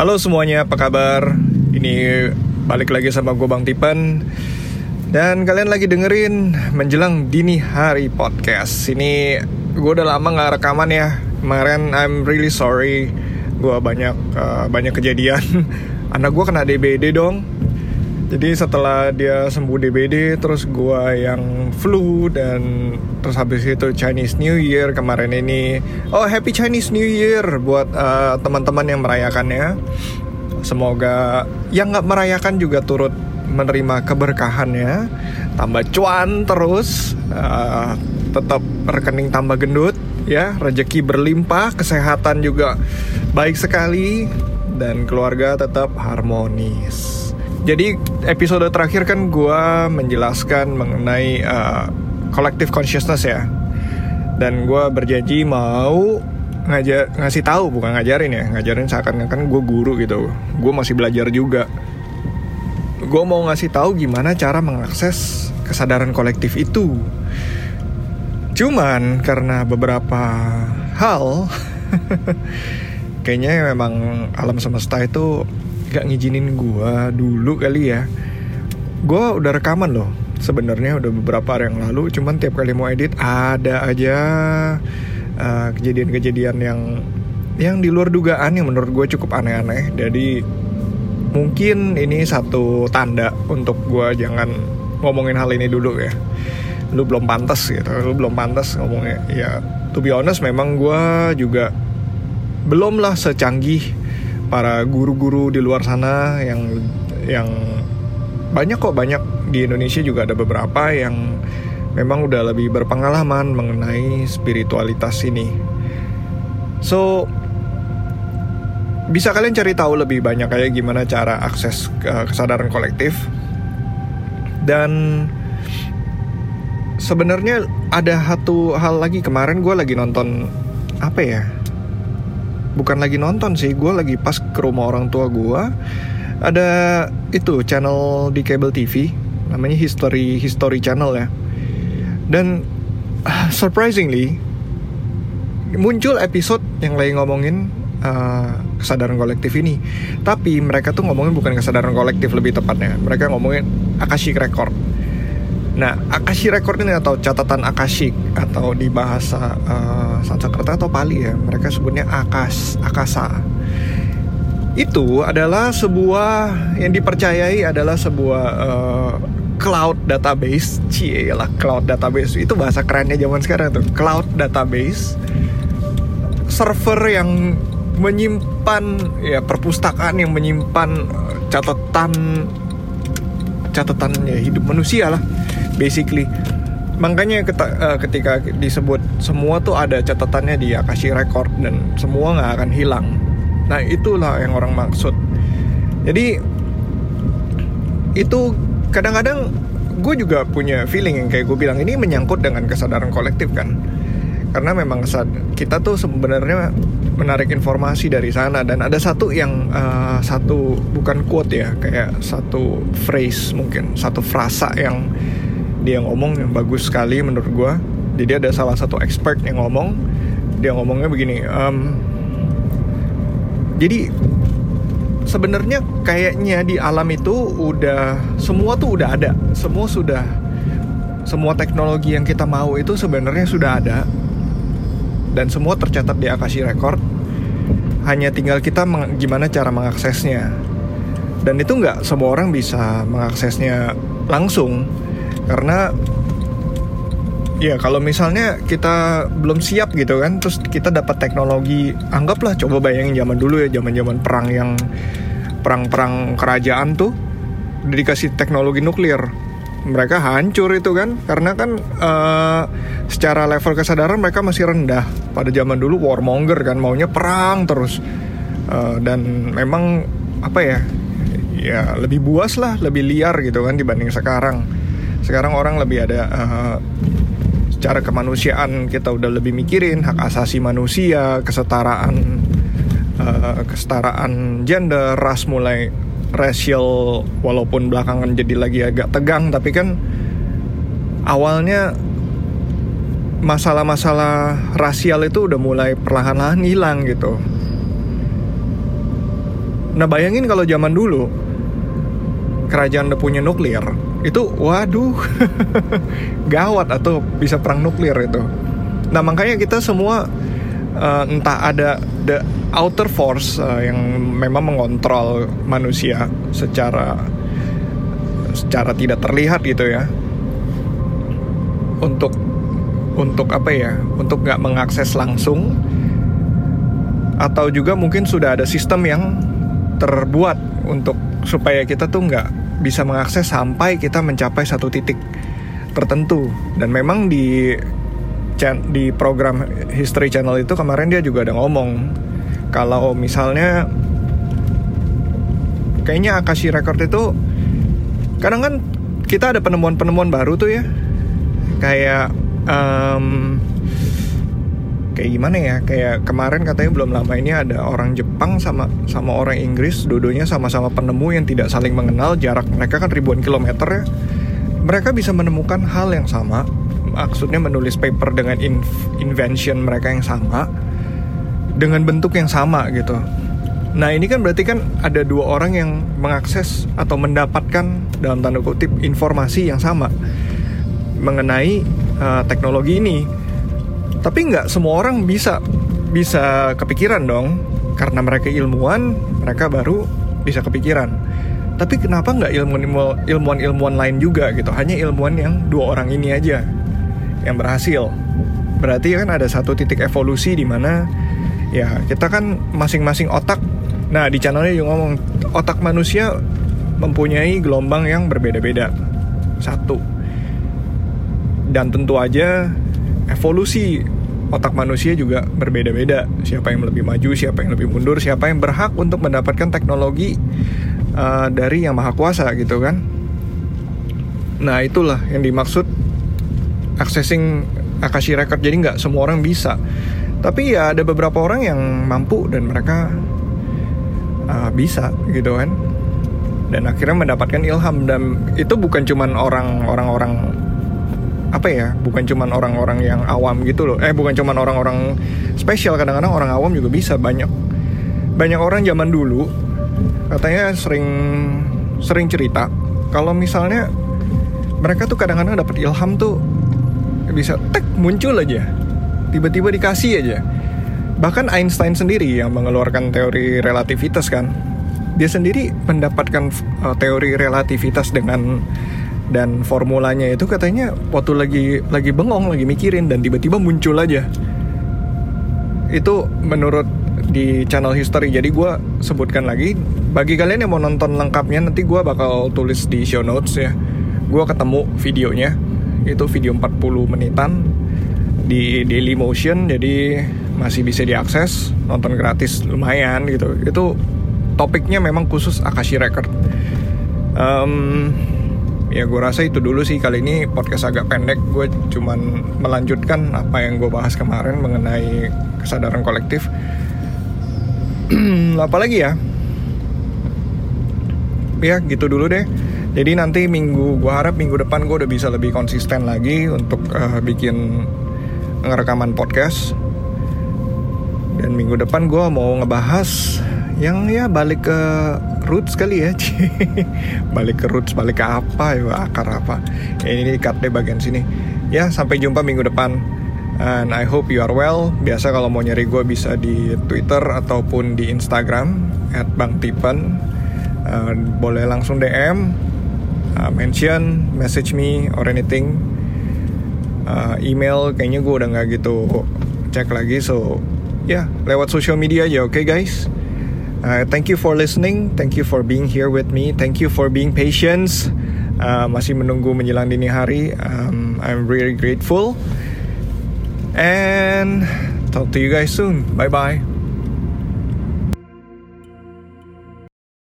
Halo semuanya, apa kabar? Ini balik lagi sama gue Bang Tipen Dan kalian lagi dengerin Menjelang Dini Hari Podcast. Ini gue udah lama gak rekaman ya. Kemarin I'm really sorry. Gue banyak uh, banyak kejadian. Anak gue kena DBD dong jadi setelah dia sembuh DBD terus gue yang flu dan terus habis itu Chinese New Year kemarin ini. Oh Happy Chinese New Year buat uh, teman-teman yang merayakannya. Semoga yang nggak merayakan juga turut menerima keberkahannya. Tambah cuan terus uh, tetap rekening tambah gendut ya. Rezeki berlimpah kesehatan juga baik sekali dan keluarga tetap harmonis jadi episode terakhir kan gue menjelaskan mengenai uh, collective consciousness ya. Dan gue berjanji mau ngajar ngasih tahu bukan ngajarin ya ngajarin seakan kan gue guru gitu. Gue masih belajar juga. Gue mau ngasih tahu gimana cara mengakses kesadaran kolektif itu. Cuman karena beberapa hal kayaknya memang alam semesta itu gak ngizinin gue dulu kali ya. Gue udah rekaman loh sebenarnya udah beberapa hari yang lalu cuman tiap kali mau edit ada aja uh, kejadian-kejadian uh, yang yang di luar dugaan yang menurut gue cukup aneh-aneh. Jadi mungkin ini satu tanda untuk gue jangan ngomongin hal ini dulu ya. Lu belum pantas gitu lu belum pantas ngomongnya. Ya to be honest memang gue juga belum lah secanggih para guru-guru di luar sana yang yang banyak kok banyak di Indonesia juga ada beberapa yang memang udah lebih berpengalaman mengenai spiritualitas ini. So bisa kalian cari tahu lebih banyak kayak gimana cara akses kesadaran kolektif dan sebenarnya ada satu hal lagi kemarin gue lagi nonton apa ya bukan lagi nonton sih gue lagi pas ke rumah orang tua gue ada itu channel di cable TV namanya History History Channel ya. Dan uh, surprisingly muncul episode yang lagi ngomongin uh, kesadaran kolektif ini. Tapi mereka tuh ngomongin bukan kesadaran kolektif lebih tepatnya. Mereka ngomongin Akashic Record Nah, Akashi Record ini atau catatan Akashic atau di bahasa uh, Sanskerta atau Pali ya, mereka sebutnya Akas, Akasa. Itu adalah sebuah yang dipercayai adalah sebuah uh, cloud database, cie lah cloud database. Itu bahasa kerennya zaman sekarang tuh, cloud database. Server yang menyimpan ya perpustakaan yang menyimpan uh, catatan catatan ya hidup manusia lah basically. Makanya eh, ketika disebut semua tuh ada catatannya di Akashi Record dan semua nggak akan hilang. Nah itulah yang orang maksud. Jadi itu kadang-kadang gue juga punya feeling yang kayak gue bilang ini menyangkut dengan kesadaran kolektif kan. Karena memang kita tuh sebenarnya menarik informasi dari sana dan ada satu yang uh, satu bukan quote ya kayak satu phrase mungkin satu frasa yang dia ngomong yang bagus sekali menurut gue jadi ada salah satu expert yang ngomong. Dia ngomongnya begini um, jadi sebenarnya kayaknya di alam itu udah semua tuh udah ada. Semua sudah semua teknologi yang kita mau itu sebenarnya sudah ada. Dan semua tercatat di Akashi Record hanya tinggal kita gimana cara mengaksesnya. Dan itu nggak semua orang bisa mengaksesnya langsung karena ya kalau misalnya kita belum siap gitu kan terus kita dapat teknologi anggaplah coba bayangin zaman dulu ya zaman zaman perang yang perang-perang kerajaan tuh dikasih teknologi nuklir. Mereka hancur itu kan karena kan uh, secara level kesadaran mereka masih rendah. Pada zaman dulu warmonger kan maunya perang terus. Uh, dan memang apa ya ya lebih buas lah lebih liar gitu kan dibanding sekarang sekarang orang lebih ada uh, secara kemanusiaan kita udah lebih mikirin hak asasi manusia kesetaraan uh, kesetaraan gender ras mulai racial walaupun belakangan jadi lagi agak tegang tapi kan awalnya masalah-masalah rasial itu udah mulai perlahan-lahan hilang gitu. Nah bayangin kalau zaman dulu kerajaan udah punya nuklir, itu waduh gawat atau bisa perang nuklir itu. Nah makanya kita semua uh, entah ada the outer force uh, yang memang mengontrol manusia secara secara tidak terlihat gitu ya untuk untuk apa ya untuk nggak mengakses langsung atau juga mungkin sudah ada sistem yang terbuat untuk supaya kita tuh nggak bisa mengakses sampai kita mencapai satu titik tertentu. Dan memang di di program History Channel itu kemarin dia juga ada ngomong kalau misalnya kayaknya Akashi Record itu kadang kan kita ada penemuan-penemuan baru tuh ya. Kayak um, kayak gimana ya? Kayak kemarin katanya belum lama ini ada orang Jepang sama sama orang Inggris dua-duanya sama-sama penemu yang tidak saling mengenal jarak mereka kan ribuan kilometer ya. Mereka bisa menemukan hal yang sama maksudnya menulis paper dengan in invention mereka yang sama dengan bentuk yang sama gitu. Nah ini kan berarti kan ada dua orang yang mengakses atau mendapatkan dalam tanda kutip informasi yang sama mengenai uh, teknologi ini tapi nggak semua orang bisa bisa kepikiran dong. Karena mereka ilmuwan mereka baru bisa kepikiran. Tapi kenapa nggak ilmuwan ilmuwan lain juga gitu? Hanya ilmuwan yang dua orang ini aja yang berhasil. Berarti kan ada satu titik evolusi di mana ya kita kan masing-masing otak. Nah di channelnya juga ngomong otak manusia mempunyai gelombang yang berbeda-beda. Satu. Dan tentu aja evolusi otak manusia juga berbeda-beda. Siapa yang lebih maju, siapa yang lebih mundur, siapa yang berhak untuk mendapatkan teknologi uh, dari yang maha kuasa gitu kan. Nah itulah yang dimaksud accessing Akashi Record. Jadi nggak semua orang bisa. Tapi ya ada beberapa orang yang mampu dan mereka uh, bisa gitu kan. Dan akhirnya mendapatkan ilham dan itu bukan cuman orang-orang apa ya bukan cuman orang-orang yang awam gitu loh. Eh bukan cuman orang-orang spesial kadang-kadang orang awam juga bisa. Banyak banyak orang zaman dulu katanya sering sering cerita kalau misalnya mereka tuh kadang-kadang dapat ilham tuh bisa tek muncul aja. Tiba-tiba dikasih aja. Bahkan Einstein sendiri yang mengeluarkan teori relativitas kan dia sendiri mendapatkan uh, teori relativitas dengan dan formulanya itu katanya waktu lagi lagi bengong lagi mikirin dan tiba-tiba muncul aja. Itu menurut di channel history. Jadi gue sebutkan lagi bagi kalian yang mau nonton lengkapnya nanti gue bakal tulis di show notes ya. Gue ketemu videonya. Itu video 40 menitan di Daily Motion. Jadi masih bisa diakses nonton gratis lumayan gitu. Itu topiknya memang khusus Akashi Record. Um, ya gue rasa itu dulu sih. Kali ini podcast agak pendek. Gue cuman melanjutkan apa yang gue bahas kemarin mengenai kesadaran kolektif. Apalagi ya? Ya gitu dulu deh. Jadi nanti minggu gue harap minggu depan gue udah bisa lebih konsisten lagi untuk uh, bikin ngerekaman podcast. Dan minggu depan gue mau ngebahas yang ya balik ke roots kali ya balik ke roots balik ke apa ya akar apa? Ini deh bagian sini. Ya sampai jumpa minggu depan. And I hope you are well. Biasa kalau mau nyari gue bisa di Twitter ataupun di Instagram at Bang Tipen. Uh, boleh langsung DM uh, mention message me or anything. Uh, email kayaknya gue udah nggak gitu cek lagi. So ya yeah, lewat social media aja oke okay, guys Uh, thank you for listening. Thank you for being here with me. Thank you for being patient. Uh, masih menunggu menjelang dini hari. Um, I'm really grateful. And talk to you guys soon. Bye bye.